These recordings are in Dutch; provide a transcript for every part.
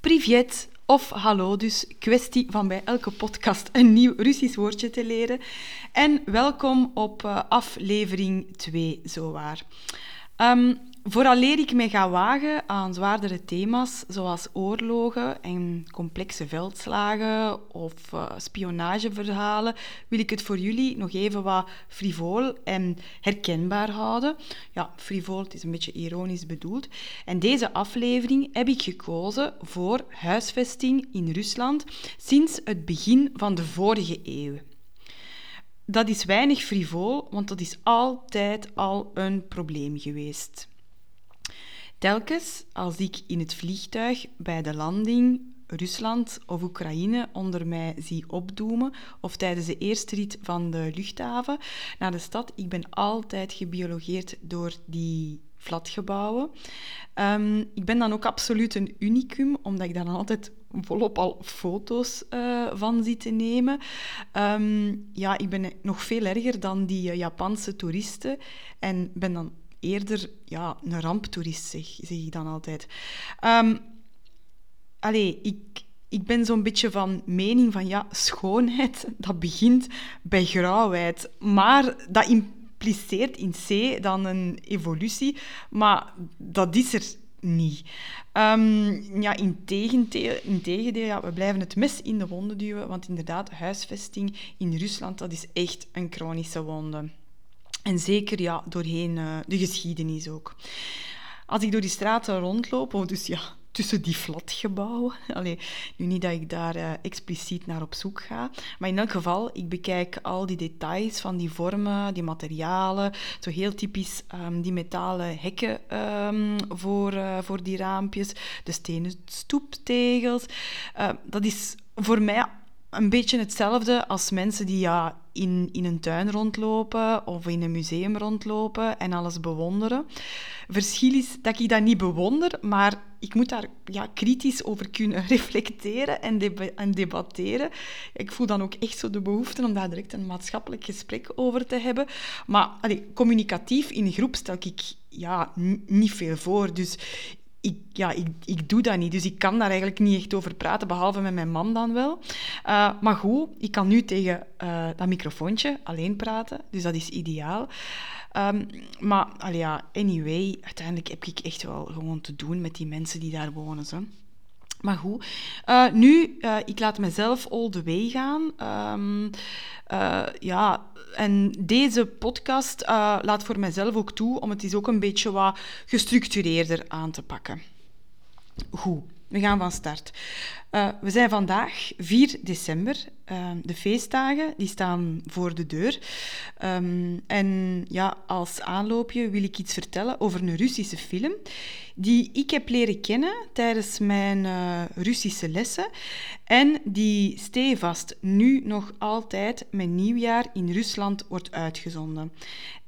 Privet of hallo, dus kwestie van bij elke podcast een nieuw Russisch woordje te leren. En welkom op uh, aflevering 2, zowaar. Um, Vooraleer ik me ga wagen aan zwaardere thema's zoals oorlogen en complexe veldslagen of uh, spionageverhalen, wil ik het voor jullie nog even wat frivol en herkenbaar houden. Ja, frivol, het is een beetje ironisch bedoeld. En deze aflevering heb ik gekozen voor huisvesting in Rusland sinds het begin van de vorige eeuw. Dat is weinig frivol, want dat is altijd al een probleem geweest. Telkens als ik in het vliegtuig bij de landing Rusland of Oekraïne onder mij zie opdoemen, of tijdens de eerste rit van de luchthaven naar de stad, ik ben altijd gebiologeerd door die flatgebouwen. Um, ik ben dan ook absoluut een unicum, omdat ik dan altijd volop al foto's uh, van zie te nemen. Um, ja, ik ben nog veel erger dan die Japanse toeristen en ben dan eerder ja, een ramptoerist, zeg, zeg ik dan altijd. Um, allee, ik, ik ben zo'n beetje van mening van ja, schoonheid, dat begint bij grauwheid. Maar dat impliceert in C dan een evolutie, maar dat is er niet. Um, ja, in tegendeel, ja, we blijven het mes in de wonden duwen, want inderdaad, huisvesting in Rusland, dat is echt een chronische wonde. En zeker ja, doorheen uh, de geschiedenis ook. Als ik door die straten rondloop, of dus ja, tussen die flatgebouwen. Allee, nu niet dat ik daar uh, expliciet naar op zoek ga, maar in elk geval, ik bekijk al die details van die vormen, die materialen, zo heel typisch um, die metalen hekken um, voor, uh, voor die raampjes, de stenen stoeptegels. Dat is voor mij een beetje hetzelfde als mensen die ja, in, in een tuin rondlopen of in een museum rondlopen en alles bewonderen. Verschil is dat ik dat niet bewonder, maar ik moet daar ja, kritisch over kunnen reflecteren en, en debatteren. Ik voel dan ook echt zo de behoefte om daar direct een maatschappelijk gesprek over te hebben. Maar communicatief in groep stel ik ja, niet veel voor. Dus ik, ja, ik, ik doe dat niet, dus ik kan daar eigenlijk niet echt over praten, behalve met mijn man dan wel. Uh, maar goed, ik kan nu tegen uh, dat microfoontje alleen praten, dus dat is ideaal. Um, maar ja, anyway, uiteindelijk heb ik echt wel gewoon te doen met die mensen die daar wonen. Zo. Maar goed, uh, nu, uh, ik laat mezelf all the way gaan. Um, uh, ja, en deze podcast laat voor mezelf ook toe om het eens ook een beetje wat gestructureerder aan te pakken. Goed. We gaan van start. Uh, we zijn vandaag 4 december. Uh, de feestdagen die staan voor de deur. Um, en ja, als aanloopje wil ik iets vertellen over een Russische film die ik heb leren kennen tijdens mijn uh, Russische lessen en die stevast nu nog altijd met nieuwjaar in Rusland wordt uitgezonden.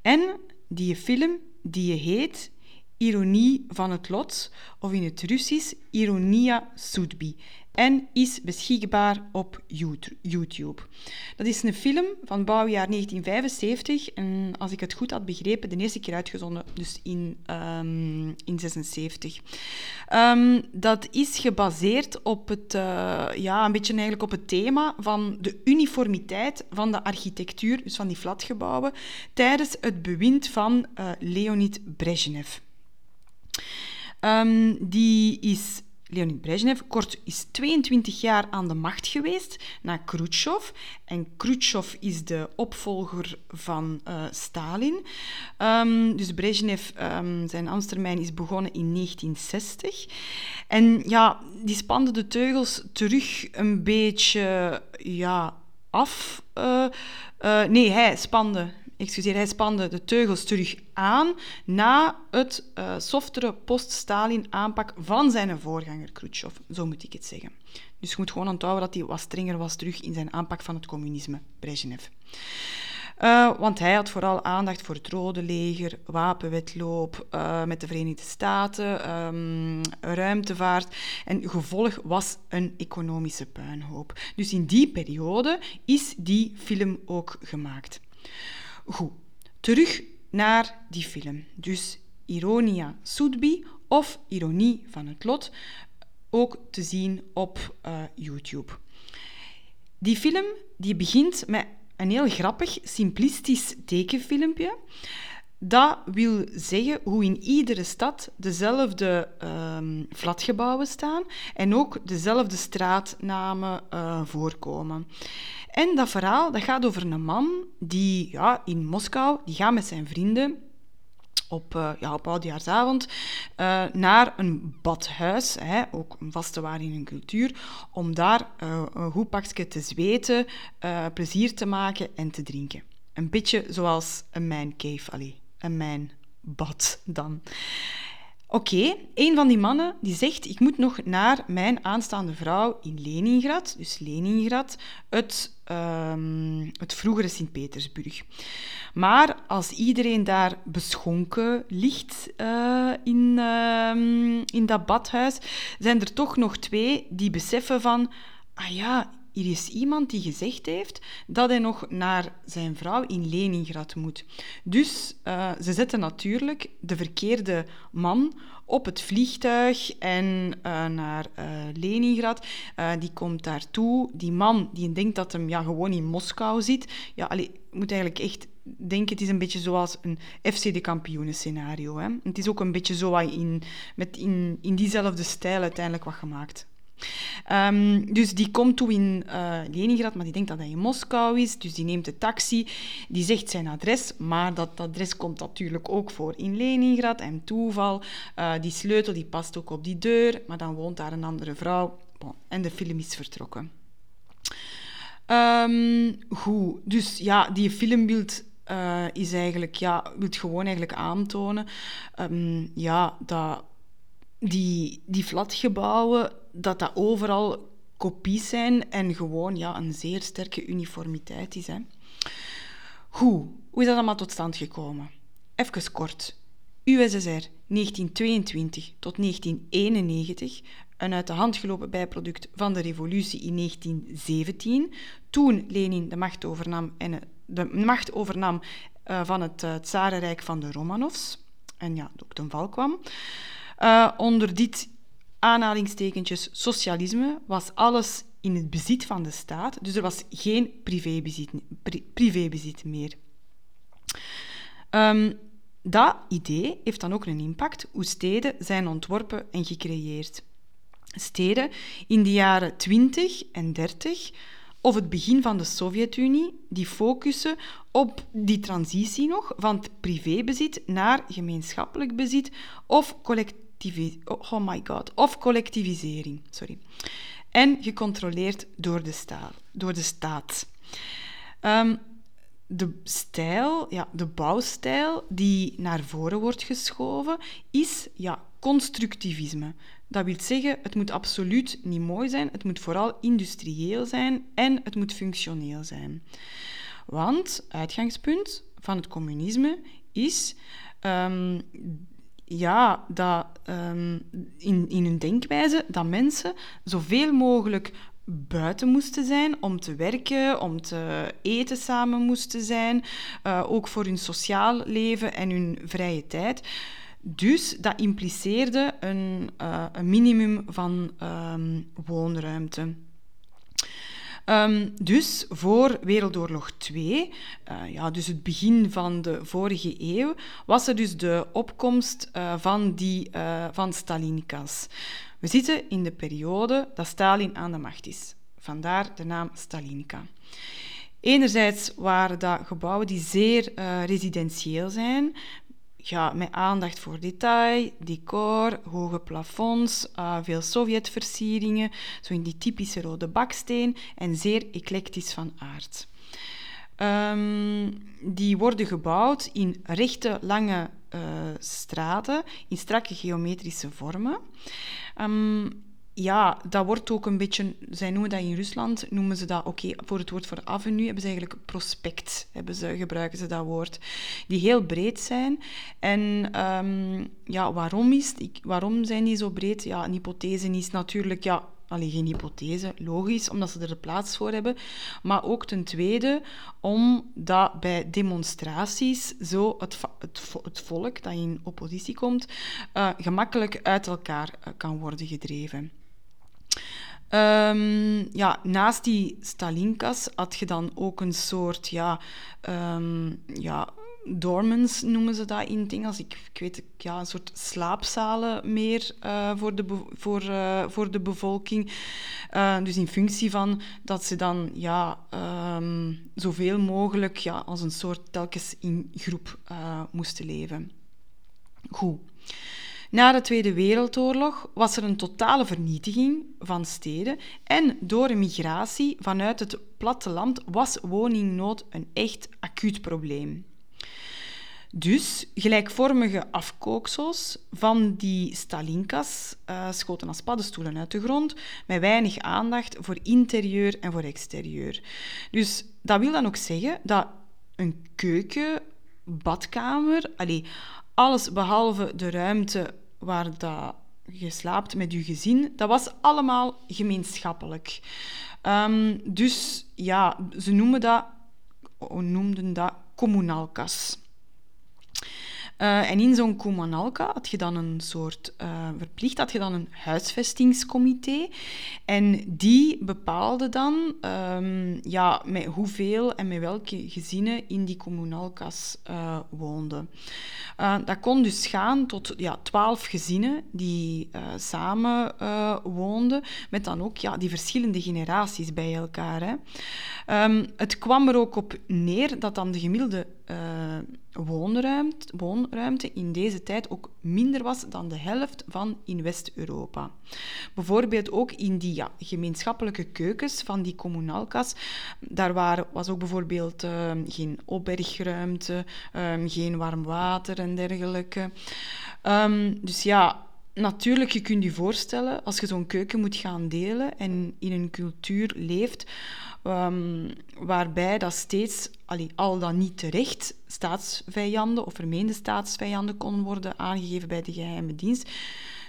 En die film die heet Ironie van het lot, of in het Russisch Ironia Sudbi, en is beschikbaar op YouTube. Dat is een film van bouwjaar 1975 en als ik het goed had begrepen, de eerste keer uitgezonden, dus in, um, in 76. Um, dat is gebaseerd op het, uh, ja, een beetje eigenlijk op het thema van de uniformiteit van de architectuur, dus van die flatgebouwen, tijdens het bewind van uh, Leonid Brezhnev. Um, die is Leonid Brezhnev kort is 22 jaar aan de macht geweest na Khrushchev. En Khrushchev is de opvolger van uh, Stalin. Um, dus Brezhnev, um, zijn ambtstermijn is begonnen in 1960. En ja, die spande de teugels terug een beetje ja, af. Uh, uh, nee, hij spande excuseer, hij spande de teugels terug aan na het uh, softere post-Stalin aanpak van zijn voorganger Khrushchev. Zo moet ik het zeggen. Dus je moet gewoon onthouden dat hij wat strenger was terug in zijn aanpak van het communisme, Brezhnev. Uh, want hij had vooral aandacht voor het Rode Leger, wapenwetloop uh, met de Verenigde Staten, um, ruimtevaart. En gevolg was een economische puinhoop. Dus in die periode is die film ook gemaakt. Goed, terug naar die film. Dus Ironia Sudbi of Ironie van het lot. ook te zien op uh, YouTube. Die film die begint met een heel grappig, simplistisch tekenfilmpje. Dat wil zeggen hoe in iedere stad dezelfde um, flatgebouwen staan en ook dezelfde straatnamen uh, voorkomen. En dat verhaal dat gaat over een man die ja, in Moskou, die gaat met zijn vrienden op, uh, ja, op oudjaarsavond uh, naar een badhuis, hè, ook een vaste waarde in hun cultuur, om daar uh, een goed pakje te zweten, plezier te maken en te drinken. Een beetje zoals een mijn cave, allee, een mijn bad dan. Oké, okay, een van die mannen die zegt: Ik moet nog naar mijn aanstaande vrouw in Leningrad, dus Leningrad, het, um, het vroegere Sint-Petersburg. Maar als iedereen daar beschonken ligt uh, in, uh, in dat badhuis, zijn er toch nog twee die beseffen van: Ah ja, hier is iemand die gezegd heeft dat hij nog naar zijn vrouw in Leningrad moet. Dus uh, ze zetten natuurlijk de verkeerde man op het vliegtuig en uh, naar uh, Leningrad. die komt daartoe. Die man die denkt dat hem ja, gewoon in Moskou zit. Ja, allee, moet eigenlijk echt denken, het is een beetje zoals een FC de kampioenen scenario. Hè? Het is ook een beetje zo in, met in, in diezelfde stijl uiteindelijk wat gemaakt. Um, dus die komt toe in uh, Leningrad, maar die denkt dat hij in Moskou is. Dus die neemt de taxi, die zegt zijn adres, maar dat adres komt natuurlijk ook voor in Leningrad. En toeval, uh, die sleutel die past ook op die deur, maar dan woont daar een andere vrouw. En de film is vertrokken. Um, goed, dus ja, die filmbeeld uh, is eigenlijk, ja, wil gewoon eigenlijk aantonen um, ja, dat die, die flatgebouwen, dat dat overal kopies zijn en gewoon ja, een zeer sterke uniformiteit is. Hè. Hoe? Hoe is dat allemaal tot stand gekomen? Even kort. USSR 1922 tot 1991, een uit de hand gelopen bijproduct van de revolutie in 1917, toen Lenin de macht overnam, en de macht overnam uh, van het uh, Tsarenrijk van de Romanovs en ja, ook ten val kwam. Uh, onder dit aanhalingstekentjes socialisme was alles in het bezit van de staat, dus er was geen privébezit, pri privébezit meer. Um, dat idee heeft dan ook een impact hoe steden zijn ontworpen en gecreëerd. Steden in de jaren 20 en 30 of het begin van de Sovjet-Unie, die focussen op die transitie nog van het privébezit naar gemeenschappelijk bezit of collectief oh my god, of collectivisering. Sorry. En gecontroleerd door de, staal, door de staat. Um, de stijl, ja, de bouwstijl die naar voren wordt geschoven, is ja, constructivisme. Dat wil zeggen, het moet absoluut niet mooi zijn, het moet vooral industrieel zijn en het moet functioneel zijn. Want uitgangspunt van het communisme is um, ja, dat, um, in, hun denkwijze dat mensen zoveel mogelijk buiten moesten zijn om te werken, om te eten samen moesten zijn, uh, ook voor hun sociaal leven en hun vrije tijd. Dus dat impliceerde een, uh, een minimum van um, woonruimte. Um, dus voor Wereldoorlog 2, uh, ja, dus het begin van de vorige eeuw, was er dus de opkomst uh, van, die, uh, van Stalinkas. We zitten in de periode dat Stalin aan de macht is. Vandaar de naam Stalinka. Enerzijds waren dat gebouwen die zeer residentieel zijn, ja, met aandacht voor detail, decor, hoge plafonds, uh, veel Sovjetversieringen, zo in die typische rode baksteen en zeer eclectisch van aard. Um, die worden gebouwd in rechte, lange uh, straten, in strakke geometrische vormen. Um, ja, dat wordt ook een beetje, zij noemen dat in Rusland, noemen ze dat, oké, voor het woord voor avenue hebben ze eigenlijk prospect, hebben ze, gebruiken ze dat woord, die heel breed zijn. En um, ja, waarom, is, waarom zijn die zo breed? Ja, een hypothese is natuurlijk, ja, alleen geen hypothese, logisch, omdat ze er de plaats voor hebben. Maar ook ten tweede, omdat bij demonstraties zo het, het, het volk dat in oppositie komt, uh, gemakkelijk uit elkaar uh, kan worden gedreven. Ehm, ja, naast die Stalinkas had je dan ook een soort ja, ehm, ja, dormants noemen ze dat in het Engels. Ik, ik weet ja, een soort slaapzalen meer uh, voor, de voor, uh, voor de bevolking. Uh, dus in functie van dat ze dan ja, um, zoveel mogelijk ja, als een soort telkens in groep moesten leven. Goed. Na de Tweede Wereldoorlog was er een totale vernietiging van steden en door een migratie vanuit het platteland was woningnood een echt acuut probleem. Dus gelijkvormige afkooksels van die stalinkas uh, schoten als paddenstoelen uit de grond, met weinig aandacht voor interieur en voor exterieur. Dus dat wil dan ook zeggen dat een keuken, badkamer, allez, alles behalve de ruimte waar dat je slaapt met je gezin, dat was allemaal gemeenschappelijk. Um, dus ja, ze noemen dat, noemden dat communalkas. Uh, en in zo'n Kumanalka had je dan een soort, uh, verplicht had je dan een huisvestingscomité. En die bepaalde dan um, ja, met hoeveel en met welke gezinnen in die Kumanalkas uh, woonden. dat kon dus gaan tot ja, twaalf gezinnen die samen woonden, met dan ook ja, die verschillende generaties bij elkaar. Hè. Um, het kwam er ook op neer dat dan de gemiddelde uh, woonruimte, woonruimte in deze tijd ook minder was dan de helft van in West-Europa. Bijvoorbeeld ook in die ja, gemeenschappelijke keukens van die communalkas, daar waren, was ook bijvoorbeeld uh, geen opbergruimte, um, geen warm water en dergelijke. Um, dus ja, natuurlijk, je kunt je voorstellen, als je zo'n keuken moet gaan delen en in een cultuur leeft, um, waarbij dat steeds, allee, al dan niet terecht, staatsvijanden of vermeende staatsvijanden konden worden aangegeven bij de geheime dienst.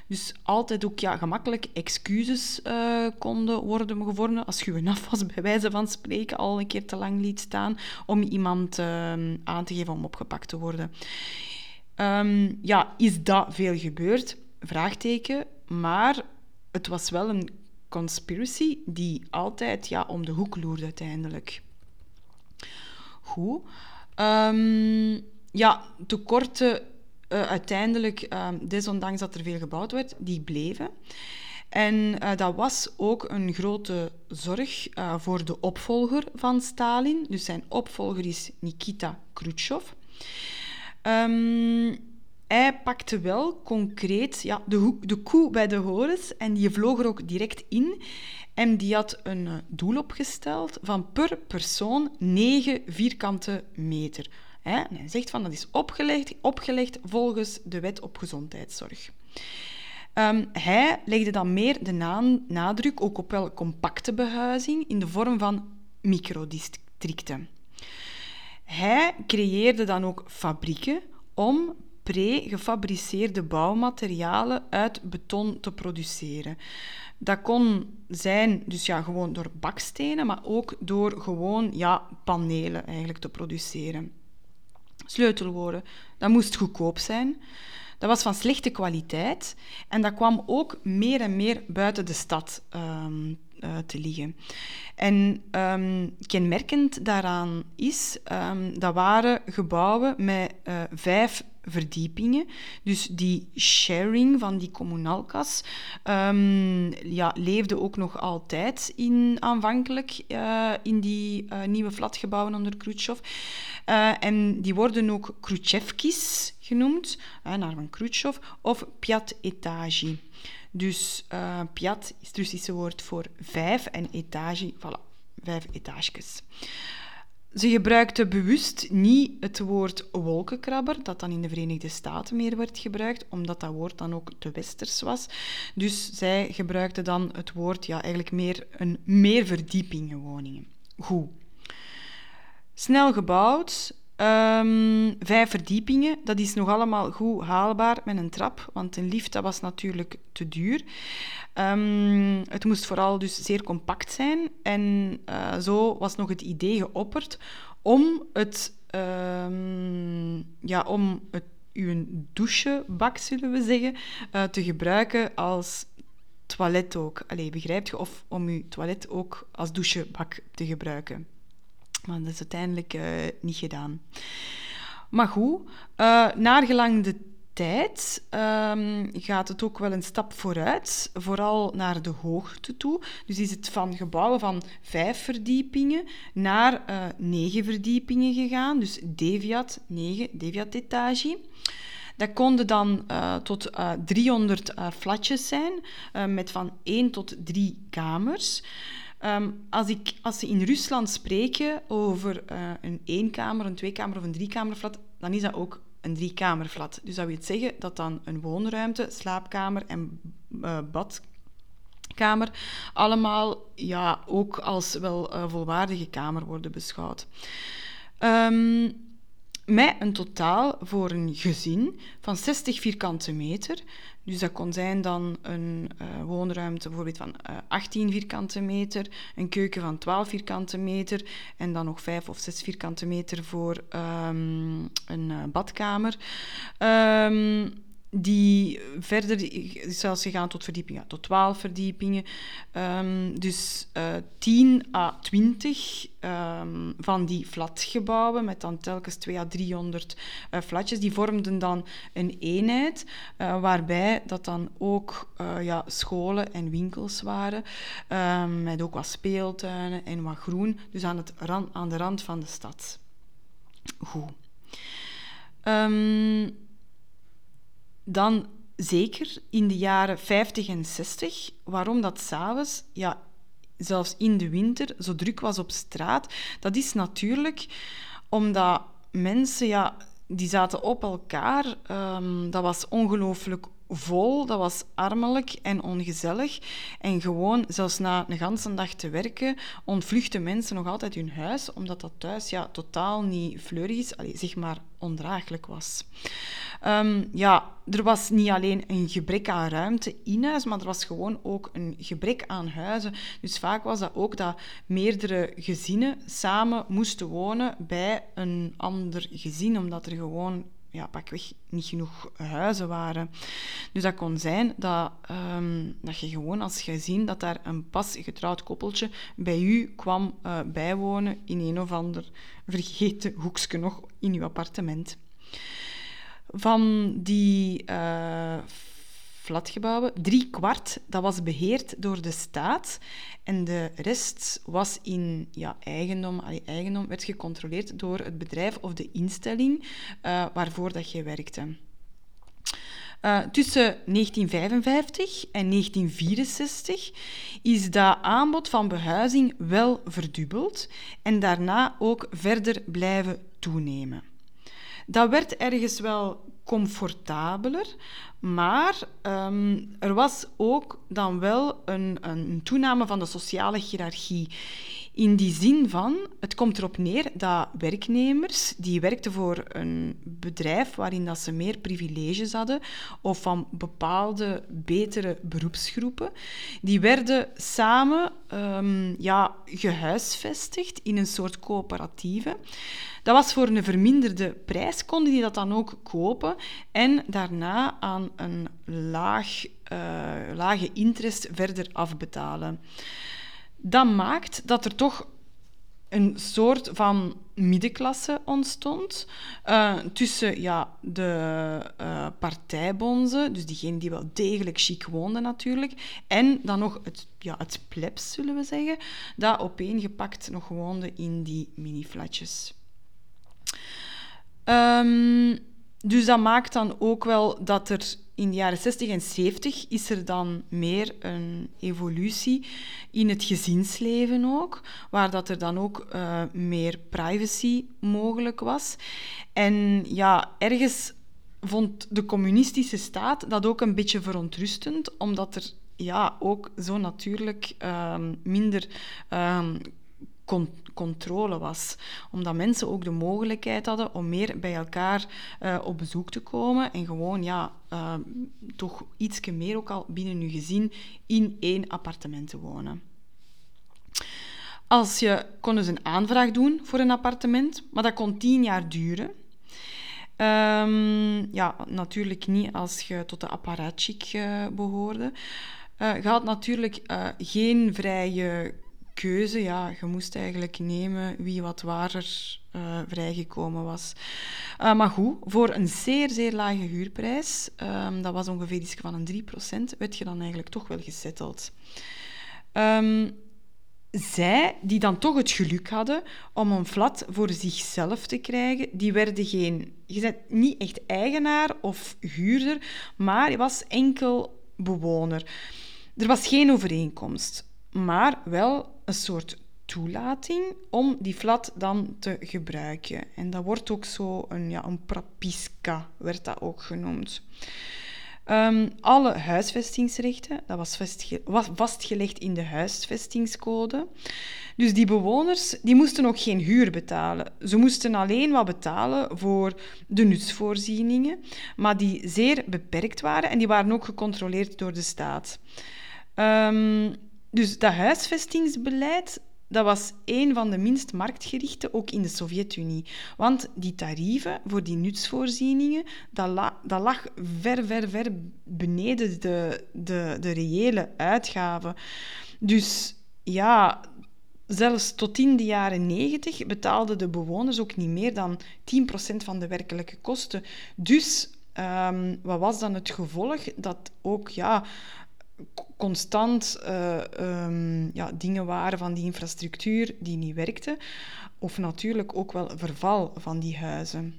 Dus altijd ook ja, gemakkelijk excuses uh, konden worden gevonden als je een afwas, bij wijze van spreken, al een keer te lang liet staan om iemand uh, aan te geven om opgepakt te worden. Um, ja, is dat veel gebeurd? Vraagteken. Maar het was wel een conspiracy die altijd ja, om de hoek loerde uiteindelijk. Goed. Um, ja, tekorten uh, uiteindelijk, uh, desondanks dat er veel gebouwd werd, die bleven. En uh, dat was ook een grote zorg uh, voor de opvolger van Stalin. Dus zijn opvolger is Nikita Khrushchev. Um, hij pakte wel concreet ja, de, de koe bij de horens en die vloog er ook direct in. En die had een eh, doel opgesteld van per persoon 9 vierkante meter. En hij zegt van dat is opgelegd, opgelegd volgens de wet op gezondheidszorg. Um, hij legde dan meer de nadruk ook op wel compacte behuizing in de vorm van microdistricten. Hij creëerde dan ook fabrieken om pre-gefabriceerde bouwmaterialen uit beton te produceren. Dat kon zijn dus ja, gewoon door bakstenen, maar ook door gewoon ja, panelen eigenlijk te produceren. Sleutelwoorden, dat moest goedkoop zijn. Dat was van slechte kwaliteit en dat kwam ook meer en meer buiten de stad um, uh, te liggen. En um, kenmerkend daaraan is, um, dat waren gebouwen met uh, vijf verdiepingen. Dus die sharing van die communalkas um, ja, leefde ook nog altijd in, aanvankelijk uh, in die uh, nieuwe flatgebouwen onder Khrushchev. Uh, en die worden ook Khrushchevkis genoemd, naar van Khrushchev, of Piat Etage. Dus Piat is het Russische woord voor vijf en etage, voilà, vijf etages. Ze gebruikte bewust niet het woord wolkenkrabber, dat dan in de Verenigde Staten meer werd gebruikt, omdat dat woord dan ook te westers was. Dus zij gebruikte dan het woord ja, eigenlijk meer een meer verdiepingen woningen. Goed. Snel gebouwd, Um, vijf verdiepingen, dat is nog allemaal goed haalbaar met een trap, want een lift dat was natuurlijk te duur. Um, het moest vooral dus zeer compact zijn en uh, zo was nog het idee geopperd om het, um, ja, om het, uw douchebak, zullen we zeggen, uh, te gebruiken als toilet ook. Allee, begrijpt je? Of om je toilet ook als douchebak te gebruiken. Maar dat is uiteindelijk uh, niet gedaan. Maar goed, uh, naargelang de tijd um, gaat het ook wel een stap vooruit, vooral naar de hoogte toe. Dus is het van gebouwen van vijf verdiepingen naar uh, negen verdiepingen gegaan. Dus Deviat, negen, Deviat-etage. Dat konden dan tot uh, 300 uh, flatjes zijn, met van één tot drie kamers. Um, als, ik, als ze in Rusland spreken over een éénkamer, een tweekamer of een driekamerflat, dan is dat ook een driekamerflat. Dus dat wil zeggen dat dan een woonruimte, slaapkamer en uh, badkamer allemaal ja, ook als wel uh, volwaardige kamer worden beschouwd. Um, met een totaal voor een gezin van 60 vierkante meter. Dus dat kon zijn dan een uh, woonruimte bijvoorbeeld van uh, 18 vierkante meter, een keuken van 12 vierkante meter en dan nog 5 of 6 vierkante meter voor um, een uh, badkamer. Um, die verder zelfs gegaan tot verdiepingen, tot 12 verdiepingen. Um, dus uh, 10 à 20 um, van die flatgebouwen, met dan telkens 2 à 300 uh, flatjes, die vormden dan een eenheid, uh, waarbij dat dan ook ja, scholen en winkels waren, um, met ook wat speeltuinen en wat groen, dus aan, het aan de rand van de stad. Goed. Um, dan zeker in de jaren 50 en 60, waarom dat s'avonds, ja, zelfs in de winter, zo druk was op straat. Dat is natuurlijk omdat mensen, ja, die zaten op elkaar. Um, dat was ongelooflijk vol, dat was armelijk en ongezellig. En gewoon, zelfs na een ganse dag te werken, ontvluchten mensen nog altijd hun huis, omdat dat thuis ja, totaal niet fleurig is, allee, zeg maar ondraaglijk was. Um, ja, er was niet alleen een gebrek aan ruimte in huis, maar er was gewoon ook een gebrek aan huizen. Dus vaak was dat ook dat meerdere gezinnen samen moesten wonen bij een ander gezin, omdat er gewoon ja, pakweg niet genoeg huizen waren. Dus dat kon zijn dat, um, dat je gewoon als gezin dat daar een pas getrouwd koppeltje bij u kwam uh, bijwonen in een of ander vergeten hoekje nog in uw appartement. Van die uh, flatgebouwen, drie kwart, dat was beheerd door de staat. En de rest was in ja, eigendom, eigendom, werd gecontroleerd door het bedrijf of de instelling uh, waarvoor dat je werkte. Uh, tussen 1955 en 1964 is dat aanbod van behuizing wel verdubbeld en daarna ook verder blijven toenemen. Dat werd ergens wel comfortabeler, maar um, er was ook dan wel een, een toename van de sociale hiërarchie. In die zin van, het komt erop neer dat werknemers die werkten voor een bedrijf waarin dat ze meer privileges hadden of van bepaalde betere beroepsgroepen, die werden samen um, ja, gehuisvestigd in een soort coöperatieve. Dat was voor een verminderde prijs, konden die dat dan ook kopen en daarna aan een laag, uh, lage interest verder afbetalen. Dat maakt dat er toch een soort van middenklasse ontstond uh, tussen ja, de uh, partijbonzen, dus diegenen die wel degelijk chic woonden natuurlijk, en dan nog het, ja, het plebs, zullen we zeggen, dat opeengepakt nog woonde in die mini-flatjes. Um, dus dat maakt dan ook wel dat er in de jaren 60 en 70 is er dan meer een evolutie in het gezinsleven ook, waar dat er dan ook uh, meer privacy mogelijk was. En ja, ergens vond de communistische staat dat ook een beetje verontrustend, omdat er ja, ook zo natuurlijk uh, minder con controle was. Omdat mensen ook de mogelijkheid hadden om meer bij elkaar uh, op bezoek te komen en gewoon ja, uh, toch iets meer ook al binnen je gezin in één appartement te wonen. Als je kon dus een aanvraag doen voor een appartement, maar dat kon tien jaar duren. Um, ja, natuurlijk niet als je tot de apparatchik uh, behoorde. Uh, je had natuurlijk geen vrije keuze. Ja, je moest eigenlijk nemen wie wat warer uh, vrijgekomen was. maar goed, voor een zeer, zeer lage huurprijs, um, dat was ongeveer iets van een 3%, werd je dan eigenlijk toch wel gesetteld. Um, zij, die dan toch het geluk hadden om een flat voor zichzelf te krijgen, die werden geen... Je bent niet echt eigenaar of huurder, maar was enkel bewoner. Er was geen overeenkomst, maar wel een soort toelating om die flat dan te gebruiken. En dat wordt ook zo een, ja, een prapiska, werd dat ook genoemd. Um, alle huisvestingsrechten, dat was, was, vastgelegd in de huisvestingscode. Dus die bewoners die moesten ook geen huur betalen. Ze moesten alleen wat betalen voor de nutsvoorzieningen, maar die zeer beperkt waren en die waren ook gecontroleerd door de staat. Um, dus dat huisvestingsbeleid dat was een van de minst marktgerichte, ook in de Sovjet-Unie. Want die tarieven voor die nutsvoorzieningen, dat, dat lag ver, ver, ver beneden de, de, de reële uitgaven. Dus ja, zelfs tot in de jaren 90 betaalden de bewoners ook niet meer dan 10% van de werkelijke kosten. Dus um, wat was dan het gevolg? Dat ook ja, constant uh, um, ja, dingen waren van die infrastructuur die niet werkte. Of natuurlijk ook wel verval van die huizen.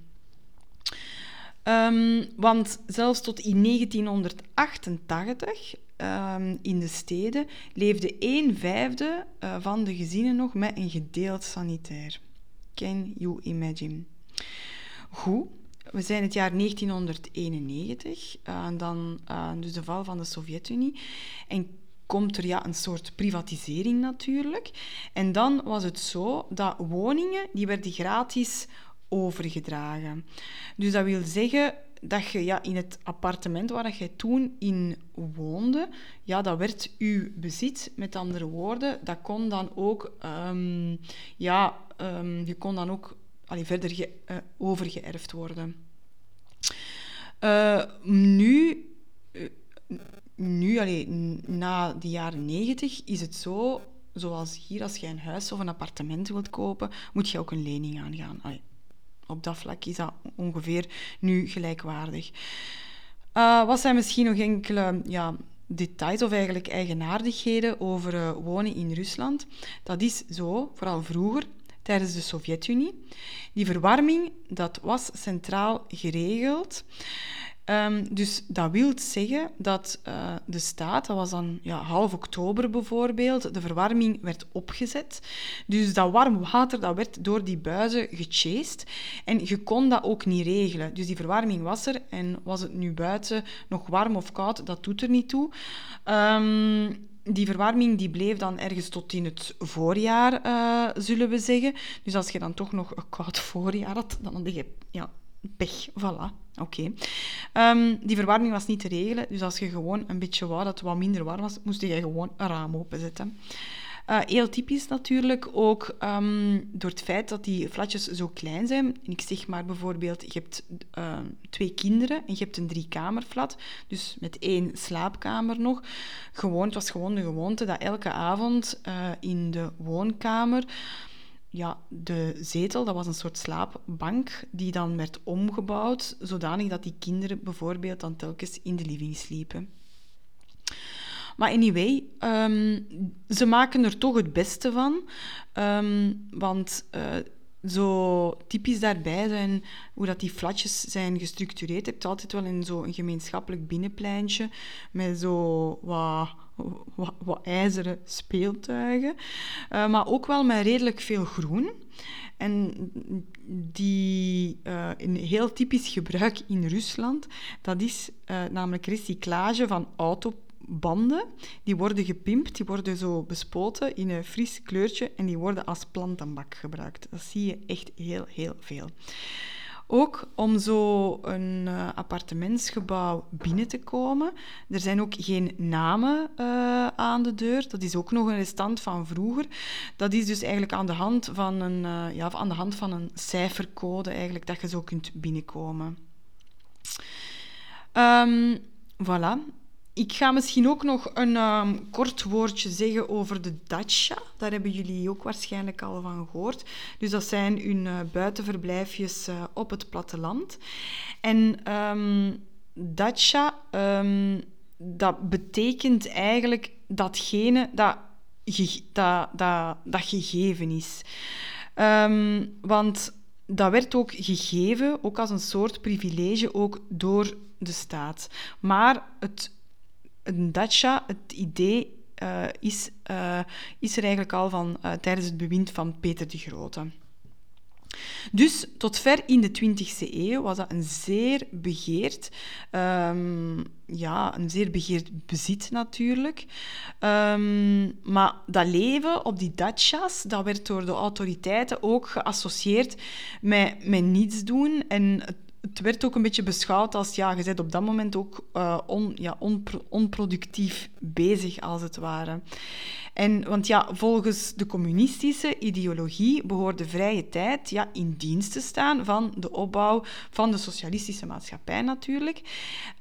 Um, want zelfs tot in 1988 um, in de steden leefde een vijfde uh, van de gezinnen nog met een gedeeld sanitair. Can you imagine? Goed, we zijn het jaar 1991, uh, eh, dan uh, dus de val van de Sovjet-Unie. En komt er ja, een soort privatisering natuurlijk. En dan was het zo dat woningen die werden gratis overgedragen. Dus dat wil zeggen dat je ja, in het appartement waar je toen in woonde, ja, dat werd uw bezit. Met andere woorden, dat kon dan ook, um, ja, um, je kon dan ook allee, verder ge, uh, overgeërfd worden. Uh, nu, uh, nu allee, na de jaren negentig, is het zo, zoals hier, als je een huis of een appartement wilt kopen, moet je ook een lening aangaan. Op dat vlak is dat ongeveer nu gelijkwaardig. Uh, wat zijn misschien nog enkele ja, details of eigenlijk eigenaardigheden over wonen in Rusland? Dat is zo, vooral vroeger, tijdens de Sovjet-Unie. Die verwarming dat was centraal geregeld. Um, dus dat wil zeggen dat uh, de staat, dat was dan ja, half oktober bijvoorbeeld, de verwarming werd opgezet. Dus dat warm water dat werd door die buizen gechased. En je kon dat ook niet regelen. Dus die verwarming was er en was het nu buiten nog warm of koud, dat doet er niet toe. Um, die verwarming die bleef dan ergens tot in het voorjaar, uh, zullen we zeggen. Dus als je dan toch nog een koud voorjaar had, dan had je ja, pech. Voilà, oké. Um, die verwarming was niet te regelen, dus als je gewoon een beetje wou dat het wat minder warm was, moest je gewoon een raam openzetten. Uh, heel typisch natuurlijk ook um, door het feit dat die flatjes zo klein zijn. ik zeg maar bijvoorbeeld, je hebt uh, twee kinderen en je hebt een driekamerflat, dus met één slaapkamer nog. Gewoon, het was gewoon de gewoonte dat elke avond uh, in de woonkamer ja, de zetel, dat was een soort slaapbank, die dan werd omgebouwd, zodanig dat die kinderen bijvoorbeeld dan telkens in de living sliepen. Maar anyway, um, ze maken er toch het beste van. Um, want uh, zo typisch daarbij zijn hoe dat die flatjes zijn gestructureerd. Je hebt altijd wel in zo'n gemeenschappelijk binnenpleintje met zo wat, wat, ijzeren speeltuigen. Uh, maar ook wel met redelijk veel groen. En die uh, een heel typisch gebruik in Rusland, dat is namelijk recyclage van auto banden, die worden gepimpt, die worden zo bespoten in een fris kleurtje en die worden als plantenbak gebruikt. Dat zie je echt heel, heel veel. Ook om zo een uh, appartementsgebouw binnen te komen. Er zijn ook geen namen uh, aan de deur. Dat is ook nog een restant van vroeger. Dat is dus eigenlijk aan de hand van een, uh, ja, aan de hand van een cijfercode eigenlijk, dat je zo kunt binnenkomen. Um, voilà. Ik ga misschien ook nog een ehm, kort woordje zeggen over de dacha. Daar hebben jullie ook waarschijnlijk al van gehoord. Dus dat zijn hun uh, buitenverblijfjes uh, op het platteland. En um, dacha, um, dat betekent eigenlijk datgene dat, dat, dat, dat gegeven is. want dat werd ook gegeven, ook als een soort privilege, ook door de staat. Maar het een dacha, het idee uh, is, uh, is er eigenlijk al van uh, tijdens het bewind van Peter de Grote. Dus tot ver in de 20e eeuw was dat een zeer begeerd, um, ja, een zeer begeerd bezit natuurlijk. Um, maar dat leven op die dachas, dat werd door de autoriteiten ook geassocieerd met, met niets doen en het het werd ook een beetje beschouwd als, ja, je bent op dat moment ook uh, on, ja, onproductief bezig, als het ware. En, want ja, volgens de communistische ideologie behoort de vrije tijd ja, in dienst te staan van de opbouw van de socialistische maatschappij natuurlijk.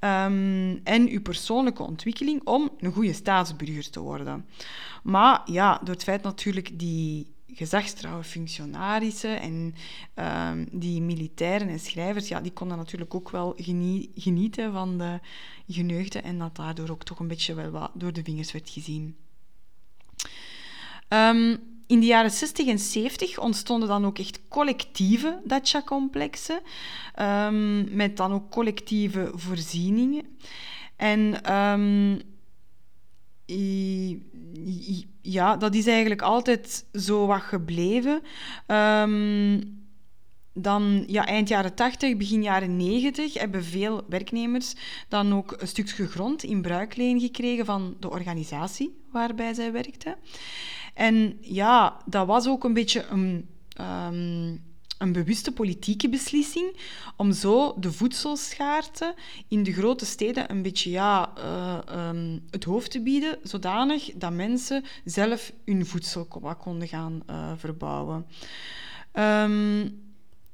Um, en uw persoonlijke ontwikkeling om een goede staatsburger te worden. Maar ja, door het feit natuurlijk die gezagstrouwe functionarissen en ehm, die militairen en schrijvers, ja, die konden natuurlijk ook wel genieten van de geneugde en dat daardoor ook toch een beetje wel wat door de vingers werd gezien. Ehm, in de jaren 60 en 70 ontstonden dan ook echt collectieve dacha-complexen, um, met dan ook collectieve voorzieningen. En ja, dat is eigenlijk altijd zo wat gebleven. Um, dan ja, eind jaren 80, begin jaren 90 hebben veel werknemers dan ook een stukje grond in bruikleen gekregen van de organisatie waarbij zij werkten. En ja, dat was ook een beetje een, um, een bewuste politieke beslissing om zo de voedselschaarste in de grote steden een beetje ja, uh, um, het hoofd te bieden, zodanig dat mensen zelf hun voedsel konden gaan uh, verbouwen. Um,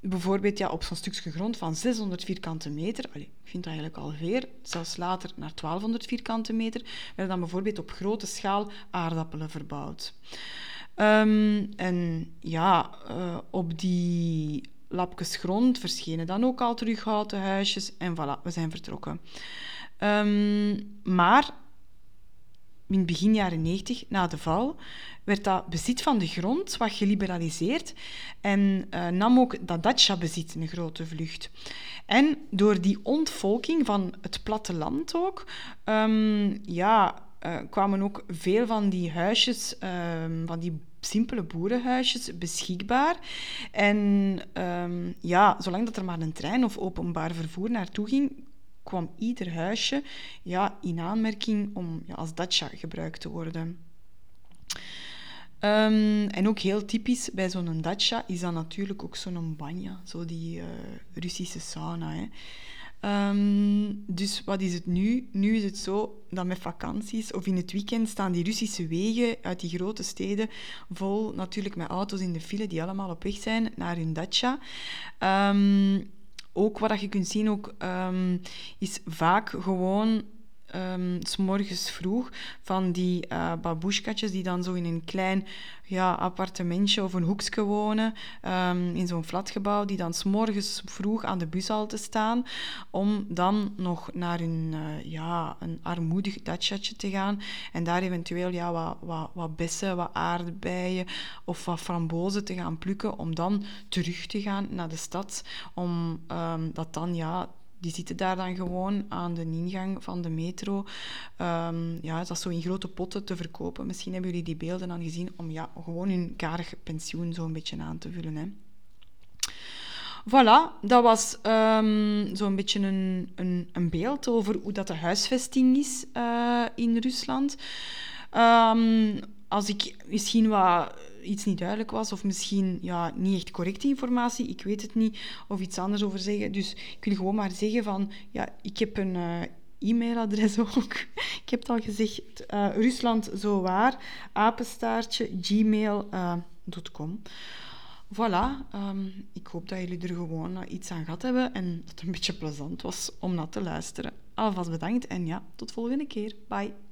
bijvoorbeeld ja, op zo'n stukje grond van 600 vierkante meter, allez, ik vind dat eigenlijk al veel, zelfs later naar 1200 vierkante meter, werden dan bijvoorbeeld op grote schaal aardappelen verbouwd. Um, en ja, uh, op die lapjes grond verschenen dan ook al terug houten huisjes en voilà, we zijn vertrokken. Um, maar in begin jaren 90, na de val, werd dat bezit van de grond wat geliberaliseerd en uh, nam ook dat dacha-bezit een grote vlucht. En door die ontvolking van het platteland ook, um, ja, uh, kwamen ook veel van die huisjes, um, van die simpele boerenhuisjes beschikbaar. En um, ja, zolang dat er maar een trein of openbaar vervoer naartoe ging, kwam ieder huisje ja, in aanmerking om ja, als dacha gebruikt te worden. Um, en ook heel typisch bij zo'n dacha is dan natuurlijk ook zo'n banja, zo die uh, Russische sauna. Hè. Um, dus wat is het nu? Nu is het zo dat met vakanties of in het weekend staan die Russische wegen uit die grote steden vol natuurlijk met auto's in de file die allemaal op weg zijn naar hun dacha. Um, ook wat je kunt zien ook, um, is vaak gewoon um, s morgens vroeg van die uh, die dan zo in een klein ja, appartementje of een hoekje wonen, um, in zo'n flatgebouw, die dan s vroeg aan de bushalte staan om dan nog naar hun, uh, ja, een armoedig datchatje te gaan en daar eventueel ja, wat, wat, wat bessen, wat aardbeien of wat frambozen te gaan plukken om dan terug te gaan naar de stad, om um, dat dan ja, die zitten daar dan gewoon aan de ingang van de metro. Um, ja, dat zo in grote potten te verkopen. Misschien hebben jullie die beelden dan gezien om ja, gewoon hun karig pensioen zo een beetje aan te vullen. Hè. Voilà, dat was um, zo'n beetje een, een, een, beeld over hoe dat de huisvesting is uh, in Rusland. Um, als ik misschien wat iets niet duidelijk was, of misschien ja, niet echt correcte informatie, ik weet het niet, of iets anders over zeggen. Dus ik wil gewoon maar zeggen van, ja, ik heb een uh, e-mailadres ook. ik heb het al gezegd, uh, Rusland zo waar, apenstaartje, gmail.com. Uh, voilà, um, ik hoop dat jullie er gewoon iets aan gehad hebben en dat het een beetje plezant was om naar te luisteren. alvast bedankt en ja, tot volgende keer. Bye.